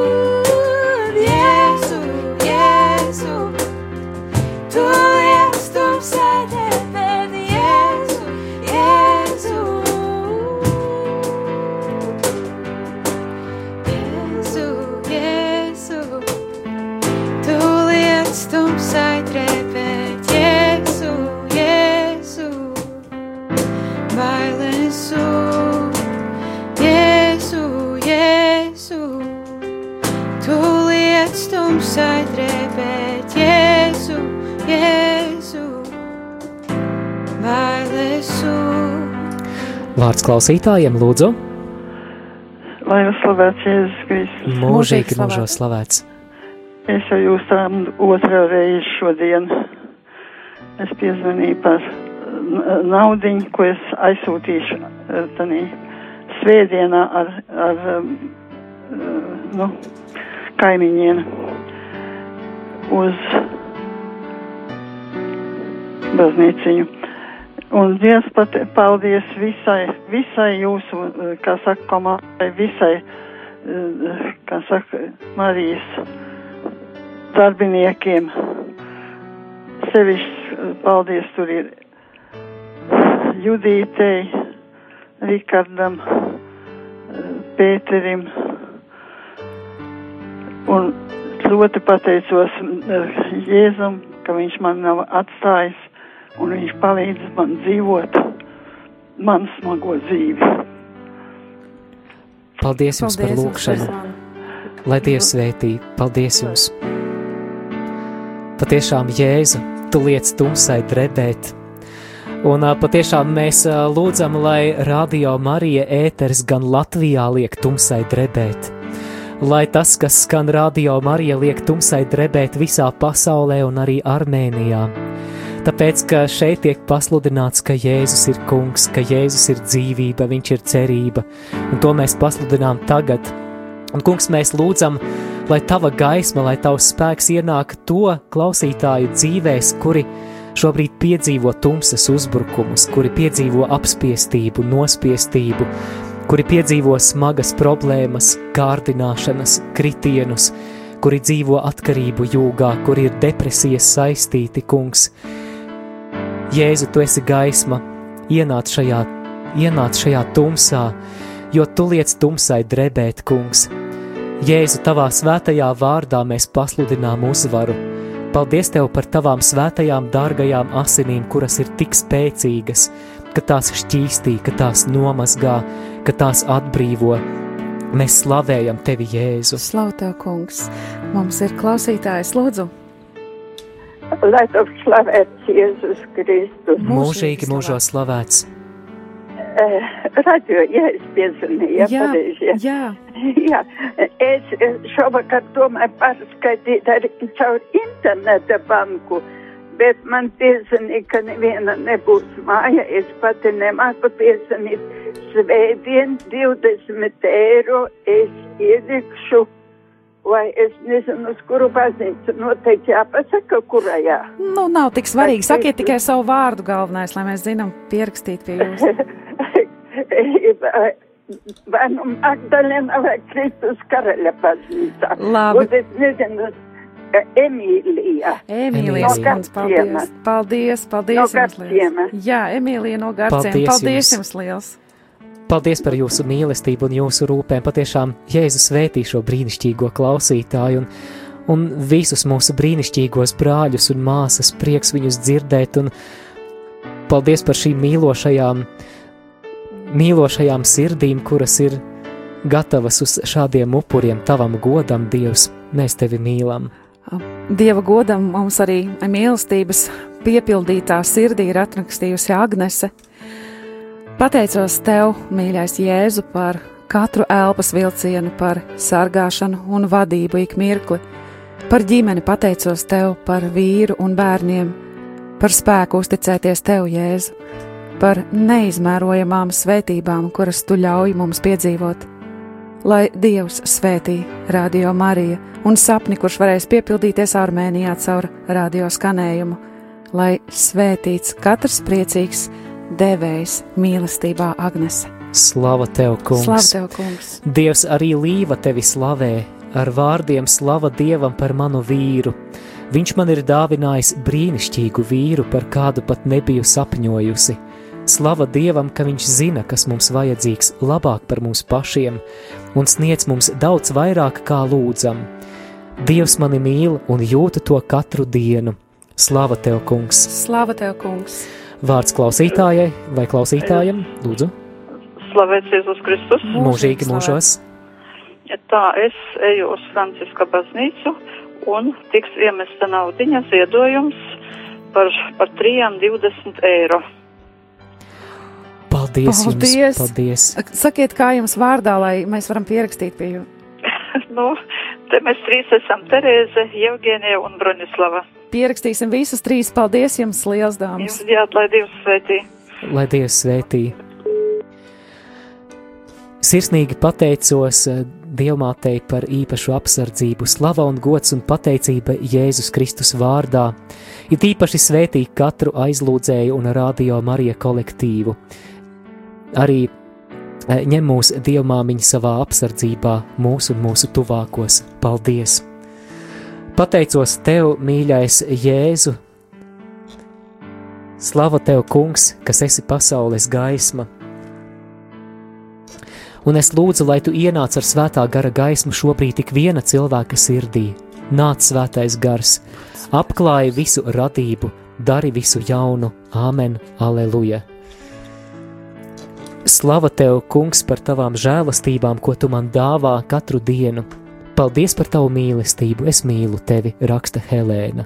Vārds klausītājiem, lūdzu, Lai jūs slavēts Jēzus Kristus. mūžīgi mūžos slavēts. Es ar jūs tām otrā reize šodien. Es piezvanīju par n- naudiņu, ko es aizsūtīšu eh, tanī svētdienā ar, ar eh, nu, kaimiņiem uz baznīciņu. Un Dievs pat paldies visai, visai jūsu, eh, kā saka, komandai, visai, eh, kā saka, Marijas darbiniekiem. Sevišķi eh, paldies tur ir Judītei, Rikardam, Pēterim. Un ļoti pateicos Jēzum ka viņš man nav atstājis un viņš palīdz man dzīvot man smago dzīvi. Paldies jums par Paldies jums lūgšanu. par zvanu. Lai Dievs svētī, paldies jums! Patiešām, Jēzu, tu liec tumsai drebēt. Un patiešām mēs lūdzam, lai Radio Marija ēteris gan Latvijā liek tumsai drebēt. Lai tas, kas skan Radio Marija, liek tumsai drebēt visā pasaulē un arī Armēnijā. Tāpēc, ka šeit tiek pasludināts, ka Jēzus ir kungs, ka Jēzus ir dzīvība, viņš ir cerība, un to mēs pasludinām tagad. Un, kungs, mēs lūdzam, lai tava gaisma, lai tavs spēks ienāk to klausītāju dzīvēs, kuri šobrīd piedzīvo tumsas uzbrukumus, kuri piedzīvo apspiestību, nospiestību, kuri piedzīvo smagas problēmas, kārdināšanas, kritienus, kuri dzīvo atkarību jūgā, kuri ir depresijas saistīti, kungs. Jēzu, tu esi gaisma, ienāc šajā, ienāc šajā tumsā, jo tu liec tumsai drebēt, kungs. Jēzu, tavā svētajā vārdā mēs pasludinām uzvaru. Paldies tev par tavām svētajām, dārgajām asinīm, kuras ir tik spēcīgas, ka tās šķīstī, ka tās nomazgā, ka tās atbrīvo. Mēs slavējam tevi, Jēzu. Slavu tev, kungs! Mums ir klausītājs, lūdzu! Lai tev slavēts Jēzus Kristus. Mūžīgi mūžos slavēts. Eh, Radio, ja es piezvanīju, ja pareizi. Ja. jā. jā, es šovakar domāju pārskaitīt arī caur interneta banku, bet man piezvanīja, ka neviena nebūs māja, es pati nemāku piezvanīt. Svētdien 20 eiro es ielikšu, vai es nezinu, uz kuru baznīcu noteikti jāpasaka, kurajā. Nu, nav tik svarīgi. Sakiet tikai savu vārdu galvenais, lai mēs zinām pierakstīt pie jums. vai nu Magdalena vai Kristus karaļa baznīca. Labi. Un es nezinu, Emīlija. Emīlija, No paldies, paldies, paldies No jums liels. Jā, Emīlija no Garciem, Paldies paldies jums. jums liels. Paldies par jūsu mīlestību un jūsu rūpēm. Patiešām Jēzus svētī šo brīnišķīgo klausītāju un, un visus mūsu brīnišķīgos brāļus un māsas. Prieks viņus dzirdēt un paldies par šīm mīlošajām, mīlošajām sirdīm, kuras ir gatavas uz šādiem upuriem tavam godam, Dievs. Mēs tevi mīlam. Dieva godam mums arī mīlestības piepildītā sirdī ir atrakstījusi Agnese. Pateicos tev, mīļais Jēzu, par katru elpas vilcienu, par sargāšanu un vadību ik mirkli. Par ģimeni pateicos tev, par vīru un bērniem, par spēku uzticēties tev, Jēzu, par neizmērojamām svētībām, kuras tu ļauj mums piedzīvot. Lai Dievs svētī Radio Mariju un sapni, kurš varēs piepildīties Armēnijā caur radio skanējumu, lai svētīts katrs priecīgs devējs mīlestībā Agnese. Slava tev, kungs! Slavu tev, kungs! Dievs arī līva tevi slavē, ar vārdiem slava Dievam par manu vīru. Viņš man ir dāvinājis brīnišķīgu vīru, par kādu pat nebiju sapņojusi. Slava Dievam, ka Viņš zina, kas mums vajadzīgs labāk par mums pašiem un sniedz mums daudz vairāk, kā lūdzam. Dievs mani mīl un jūta to katru dienu. Slava tev, kungs! Slava tev, kungs! Vārds klausītājai vai klausītājam, lūdzu, Slavēts Jēzus Kristus. mūžīgi mūžos! Tā es eju uz Franciska baznīcu un tiks iemesta naudiņa ziedojums par, par 3,20 eiro. Paldies, Paldies! jums! Paldies! Sakiet, kā jums vārdā, lai mēs varam pierakstīt pie jums? nu, te mēs trīs esam Terēze, Jevgenija un Bronislava. Pierakstīsim visus trīs. Paldies jums, liels dāmas! Jā, lai Dievs svētī. Lai Dievs svētī. Sirsnīgi pateicos eh, Dievmātei par īpašu apsardzību, slava un gods un pateicība Jēzus Kristus vārdā. Ir īpaši svētī katru aizlūdzēju un radio Marija kolektīvu. Arī eh, ņem mūs Dievmāmiņa savā apsardzībā, mūsu un mūsu tuvākos. Paldies! Pateicos Tev, mīļais Jēzu! Slava Tev, Kungs, kas esi pasaules gaisma! Un es lūdzu, lai Tu ienāc ar svētā gara gaismu šobrīd tik viena cilvēka sirdī, nāc svētais gars, apklāja visu radību, dari visu jaunu, āmen, aleluja! Slava tev, kungs, par tavām žēlastībām, ko tu man dāvā katru dienu. Paldies par tavu mīlestību, es mīlu tevi, raksta Helēna.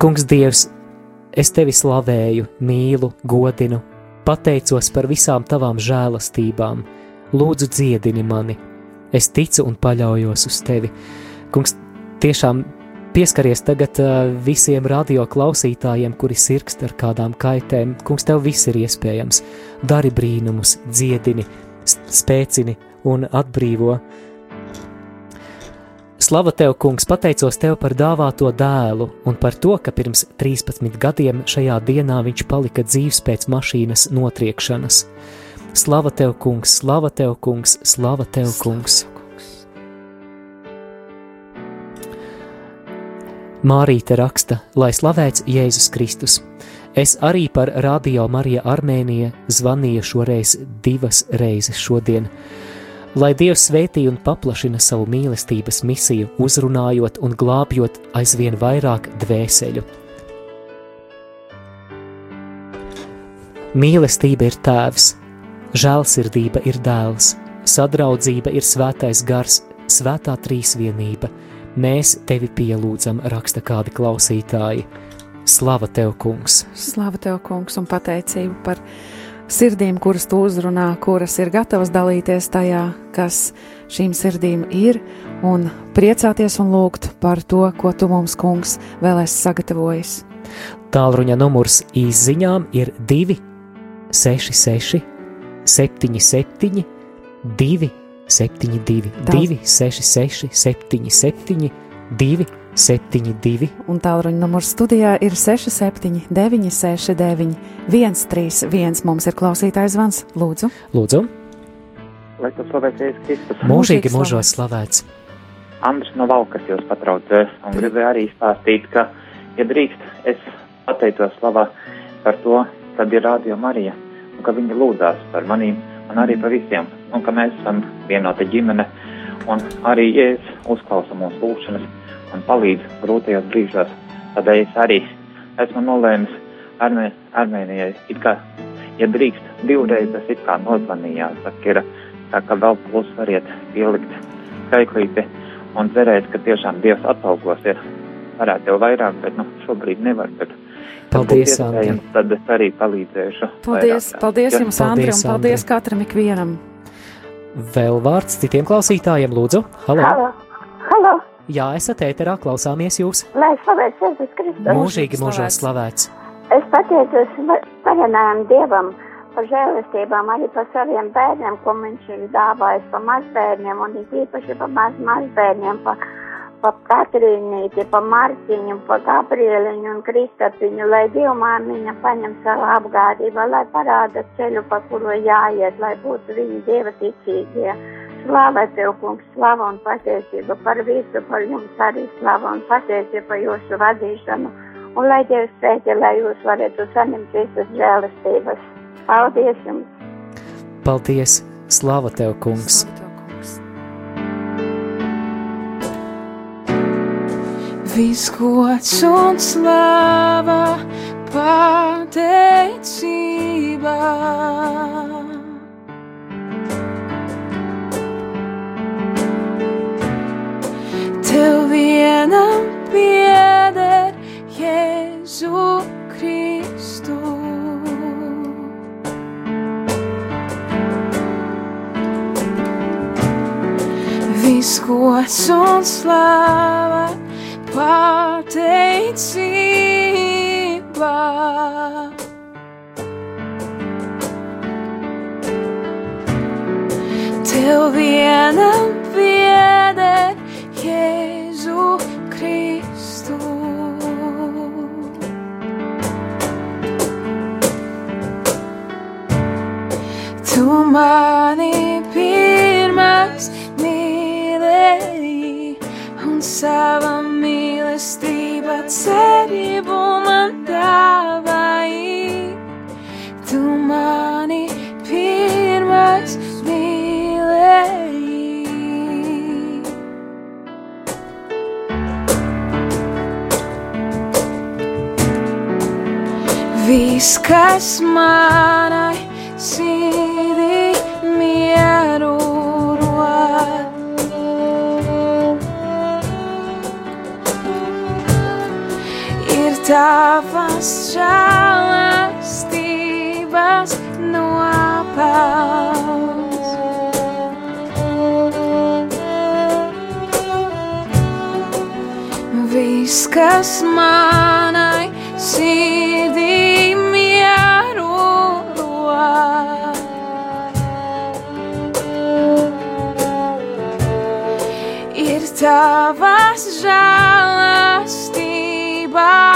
Kungs, Dievs, es tevi slavēju, mīlu, godinu, pateicos par visām tavām žēlastībām, lūdzu, dziedini mani. Es ticu un paļaujos uz tevi. Kungs, tiešām pieskaries tagad visiem radio klausītājiem, kuri sirgst ar kādām kaitēm. Kungs, tev viss ir iespējams. Dari brīnumus, dziedini, spēcini un atbrīvo. Slava tev, kungs, pateicos tev par dāvāto dēlu un par to, ka pirms 13 gadiem šajā dienā viņš palika dzīves pēc mašīnas notriekšanas. Slava tev, kungs, slava tev, kungs, slava tev, kungs! Mārīte raksta, lai slavēts Jēzus Kristus. Es arī par Radio Marija Armēnija zvanīju šoreiz divas reizes šodien. Lai Dievs svētī un paplašina savu mīlestības misiju, uzrunājot un glābjot aizvien vairāk dvēseļu. Mīlestība ir tēvs, žēlsirdība ir dēls, sadraudzība ir svētais gars, svētā trīsvienība – Mēs tevi pielūdzam, raksta kādi klausītāji. Slava tev, kungs! Slava tev, kungs, un pateicību par sirdīm, kuras tu uzrunā, kuras ir gatavas dalīties tajā, kas šīm sirdīm ir, un priecāties un lūgt par to, ko tu mums, kungs, vēl esi sagatavojis. Tālruņa numurs izziņām ir 2, 6, 6, 7, 7, 2, 72, 266, 77, 272. Un tālruņa numurs studijā ir 67, 969, 131. Mums ir klausītājs zvans. Lūdzu, Lūdzu. Lai tas slavēts Jēzus Kristus. Mūžīgi mūžos slavēts. Andris no Valkas jūs patraucē un gribēju arī stāstīt, ka, ja drīkst, es pateicos slavā par to, kad ir Radio Marija un ka viņa lūdzās par manīm un arī par visiem, un ka mēs esam vienota ģimene, un arī Jēzus uzklausa mūsu lūgšanas un palīdz grūtajos brīžos. Tādēļ es arī esmu nolēmis Armē, Armēnijai, it kā, ja drīkst, divreiz tas it kā nozvanījās, saka, ir tā, ka vēl plus variet pielikt skaiklīti un cerēt, ka tiešām Dievs atalgos ir, varētu jau vairāk, bet, nu, šobrīd nevar, bet Paldies, Andi. Tad es arī palīdzēšu. Paldies, vairāk. paldies jums, Andri, un Paldies, paldies katram ikvienam. Vēl vārds citiem klausītājiem, lūdzu. Halo! Halo! Jā, esat ēterā, klausāmies jūs. Lai slavēts Jēzus Kristus! Mūžīgi mūžos slavēts. Es pateicos varenajam Dievam par žēlistībām arī par saviem bērniem, ko viņš ir dāvājis par mazbērniem un it īpaši par maz mazbērniem, par, par Katrīnīti, par Martiņu, par Gabrieliņu un Kristapiņu, lai Dievmāmiņa paņem savu apgādību, lai parāda ceļu, pa kuru jāiet, lai būtu viņi Dieva ticīgie. Slāvē tev, kungs, slava un pateicība par visu, par jums arī slava un pateicība par jūsu vadīšanu. Un lai Dievs sveiki, lai jūs varētu saņemt visas žēlastības. Paldies jums! Paldies! Slava tev, kungs! Viss gods un slava, pateicība. Jēzu Kristu. Viss gods un slava, pateicība. Tev vienam pieder Jēzu Kristu. Tu mani pirmais mīlēji un sava mīlestība cerību man dāvāji. Tu mani pirmais mīlēji. Viss, kas man tavas žēlastības nopelns. Viss, kas manai sirdī mieru rod. Ir tavas žēlastības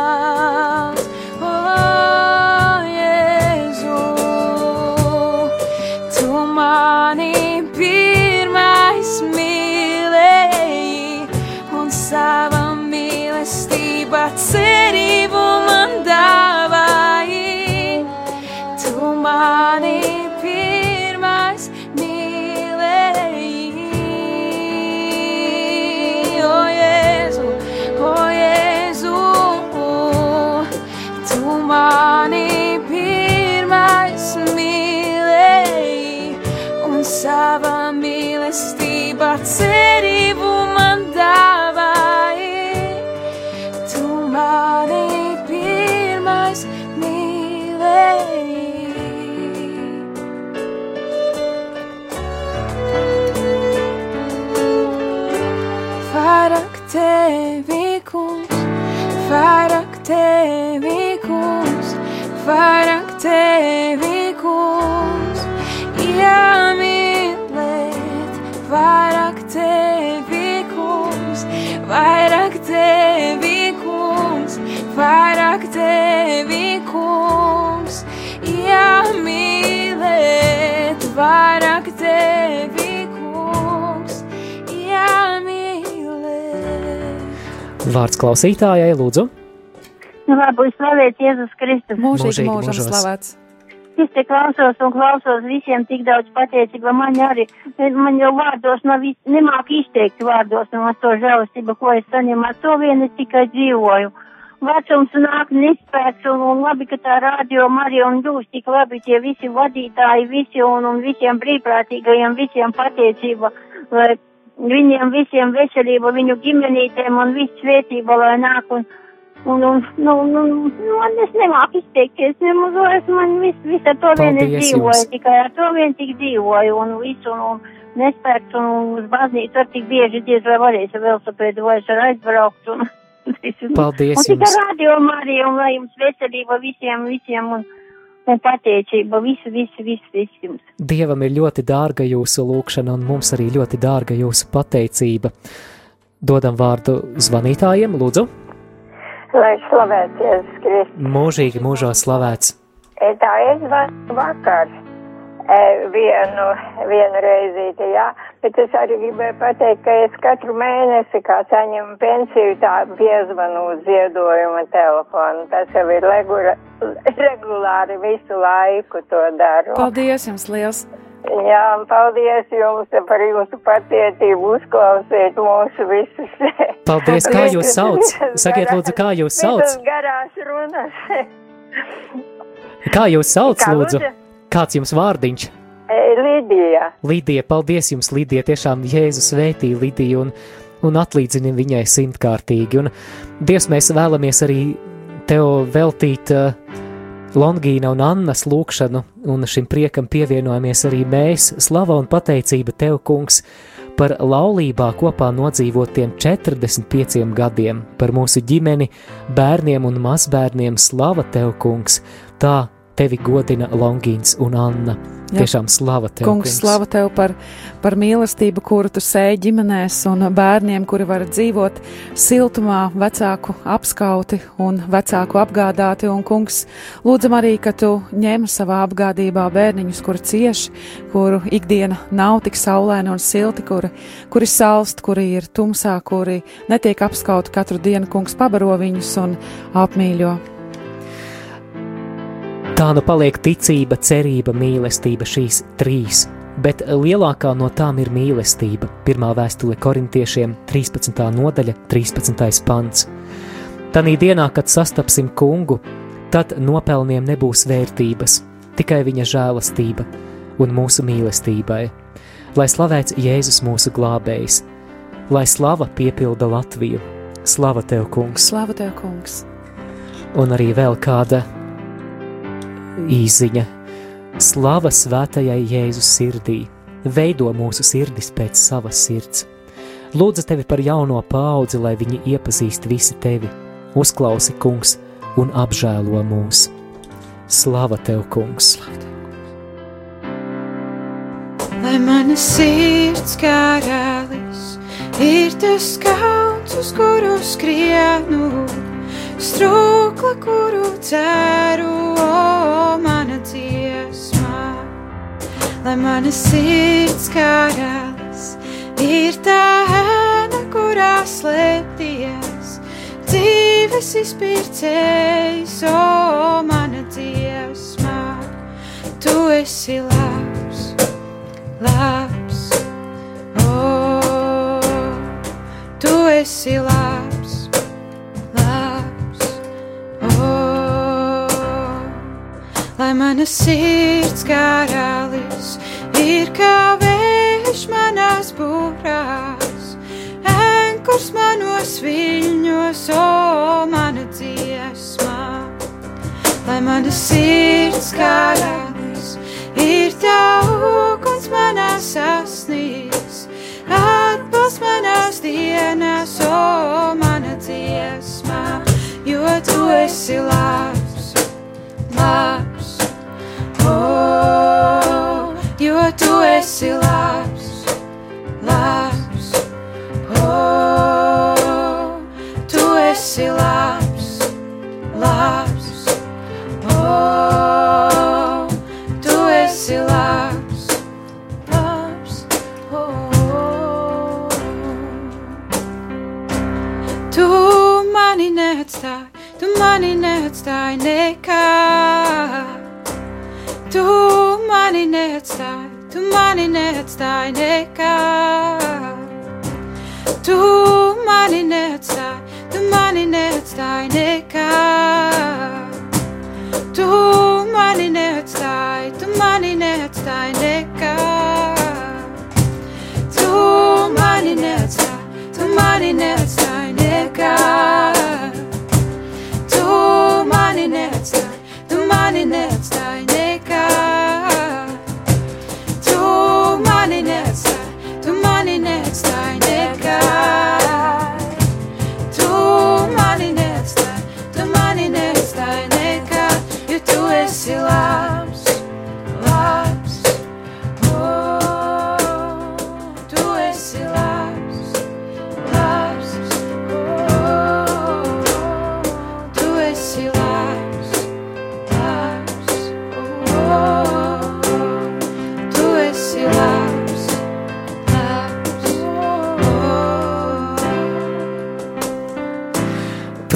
Vārds klausītājai, lūdzu. Nu, lai būtu slavēts Jēzus Kristus. Mūžīgi Mūžīgi slavēts. Es te klausos un klausos visiem tik daudz pateicība. Man arī, man jau vārdos nav, nemāk izteikt vārdos no to žēlastību, ko es saņemu. Ar to vien es tikai dzīvoju. Vecums nāk nespēks un, un labi, ka tā radio Marija un jūs tik labi tie visi vadītāji, visi un, un visiem brīvprātīgajiem, visiem pateicība, lai viņiem visiem veselība, viņu ģimenītēm un viss svētība, lai nāk un, Un, un, nu, nu, nu, man es nemāku izteikties, nemaz vairs man viss, viss ar to vien es dzīvoju, tikai ar to vien tik dzīvoju un visu, un, un nespēks, un uz baznīcu ar tik bieži diez vai varēs ar velosipēdu vairs ar aizbraukt, un visu. Paldies Un tikai jums. radio arī, un lai jums veselība visiem, visiem, un, un pateicība, visu, visu, visu, visu jums. Dievam ir ļoti dārga jūsu lūkšana, un mums arī ļoti dārga jūsu pateicība. Dodam vārdu zvanītājiem, lūdzu. Lai slavēts Jēzus Kristus. Mūžīgi mūžos slavēts. E, Tā es zvanu vakar e, vienu, vienu reizīti, jā, bet es arī gribēju pateikt, ka es katru mēnesi, kā saņemu pensiju, tā piezvanu uz ziedojuma telefonu. Tas jau ir legura, regulāri visu laiku to daru. Paldies jums liels! Jā, paldies jums par jūsu patietību, uzklausiet mūsu visus. Paldies, kā jūs sauc? Sakiet, lūdzu, kā jūs sauc? garās runas. Kā jūs sauc, Kā lūdzu? lūdzu? Kāds jums vārdiņš? E, Lidija. Lidija, paldies jums, Lidija, tiešām Jēzus svētī Lidiju un, un atlīdzini viņai simtkārtīgi. Un, Dievs, mēs vēlamies arī tev veltīt uh, Longīna un Annas lūkšanu, un šim priekam pievienojamies arī mēs. Slava un pateicība tev, kungs, par laulībā kopā nodzīvotiem 45 gadiem, par mūsu ģimeni, bērniem un mazbērniem. Slava tev, kungs! Tā tevi godina Longīns un Anna. Jā. Tiešām slava tev, Kungs, slava tev par, par mīlestību, kuru tu sēji ģimenēs un bērniem, kuri var dzīvot siltumā, vecāku apskauti un vecāku apgādāti. Un, kungs, lūdzam arī, ka tu ņem savā apgādībā bērniņus, kuri cieši, kuru ikdiena nav tik saulaina un silti, kuri, kuri salst, kuri ir tumsā, kuri netiek apskauti katru dienu. Kungs, pabaro viņus un apmīļo. Tā nu paliek ticība, cerība, mīlestība šīs trīs, bet lielākā no tām ir mīlestība. Pirmā vēstule korintiešiem, 13. nodaļa, 13. pants. Tanī dienā, kad sastapsim kungu, tad nopelniem nebūs vērtības, tikai viņa žēlastība un mūsu mīlestībai. Lai slavēts Jēzus mūsu glābējs, lai slava piepilda Latviju. Slava tev, kungs! Slava tev, kungs! Un arī vēl kāda īziņa. Slava svētajai Jēzus sirdī, veido mūsu sirdis pēc savas sirds. Lūdzu tevi par jauno paudzi, lai viņi iepazīst visi tevi, uzklausi, kungs, un apžēlo mūs. Slava tev, kungs! Lai mana sirds karalis ir tas kauns, uz kuru skrienu, strūkla, kuru ceru, o mana dziesmā. Lai mana sirds karalis ir tā ēna, kurā slēpties, dzīves izpircējs, o mana dziesmā. Tu esi labs, labs, o, tu esi labs, mana sirds karalis ir kā vējš manās būrās, enkurs manos viļņos, o, mana dziesmā, lai mana sirds karalis ir tā uguns manās asnīs, atbalsts manās dienās, o, mana dziesmā, jo tu esi labs, labs, o, jo tu esi labs, labs, o, tu esi labs, labs, o, tu esi labs, labs, o. Tu mani neatstāji, tu mani neatstāji nekā. Mani neatstāji, tu mani neatstāji nekā. Tu mani neatstāji, tu mani neatstāji nekā. Tu mani neatstāji, tu mani neatstāji nekā. Tu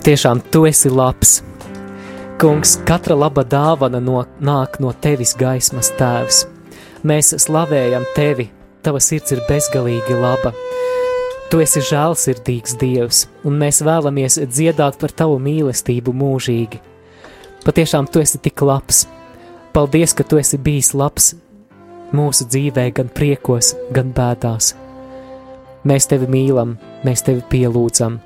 Patiešām tu esi labs. Kungs, katra laba dāvana no, nāk no tevis gaismas tēvs. Mēs slavējam tevi, tava sirds ir bezgalīgi laba. Tu esi žēlsirdīgs Dievs, un mēs vēlamies dziedāt par tavu mīlestību mūžīgi. Patiešām tu esi tik labs. Paldies, ka tu esi bijis labs mūsu dzīvē, gan priekos, gan bēdās. Mēs tevi mīlam, mēs tevi pielūdzam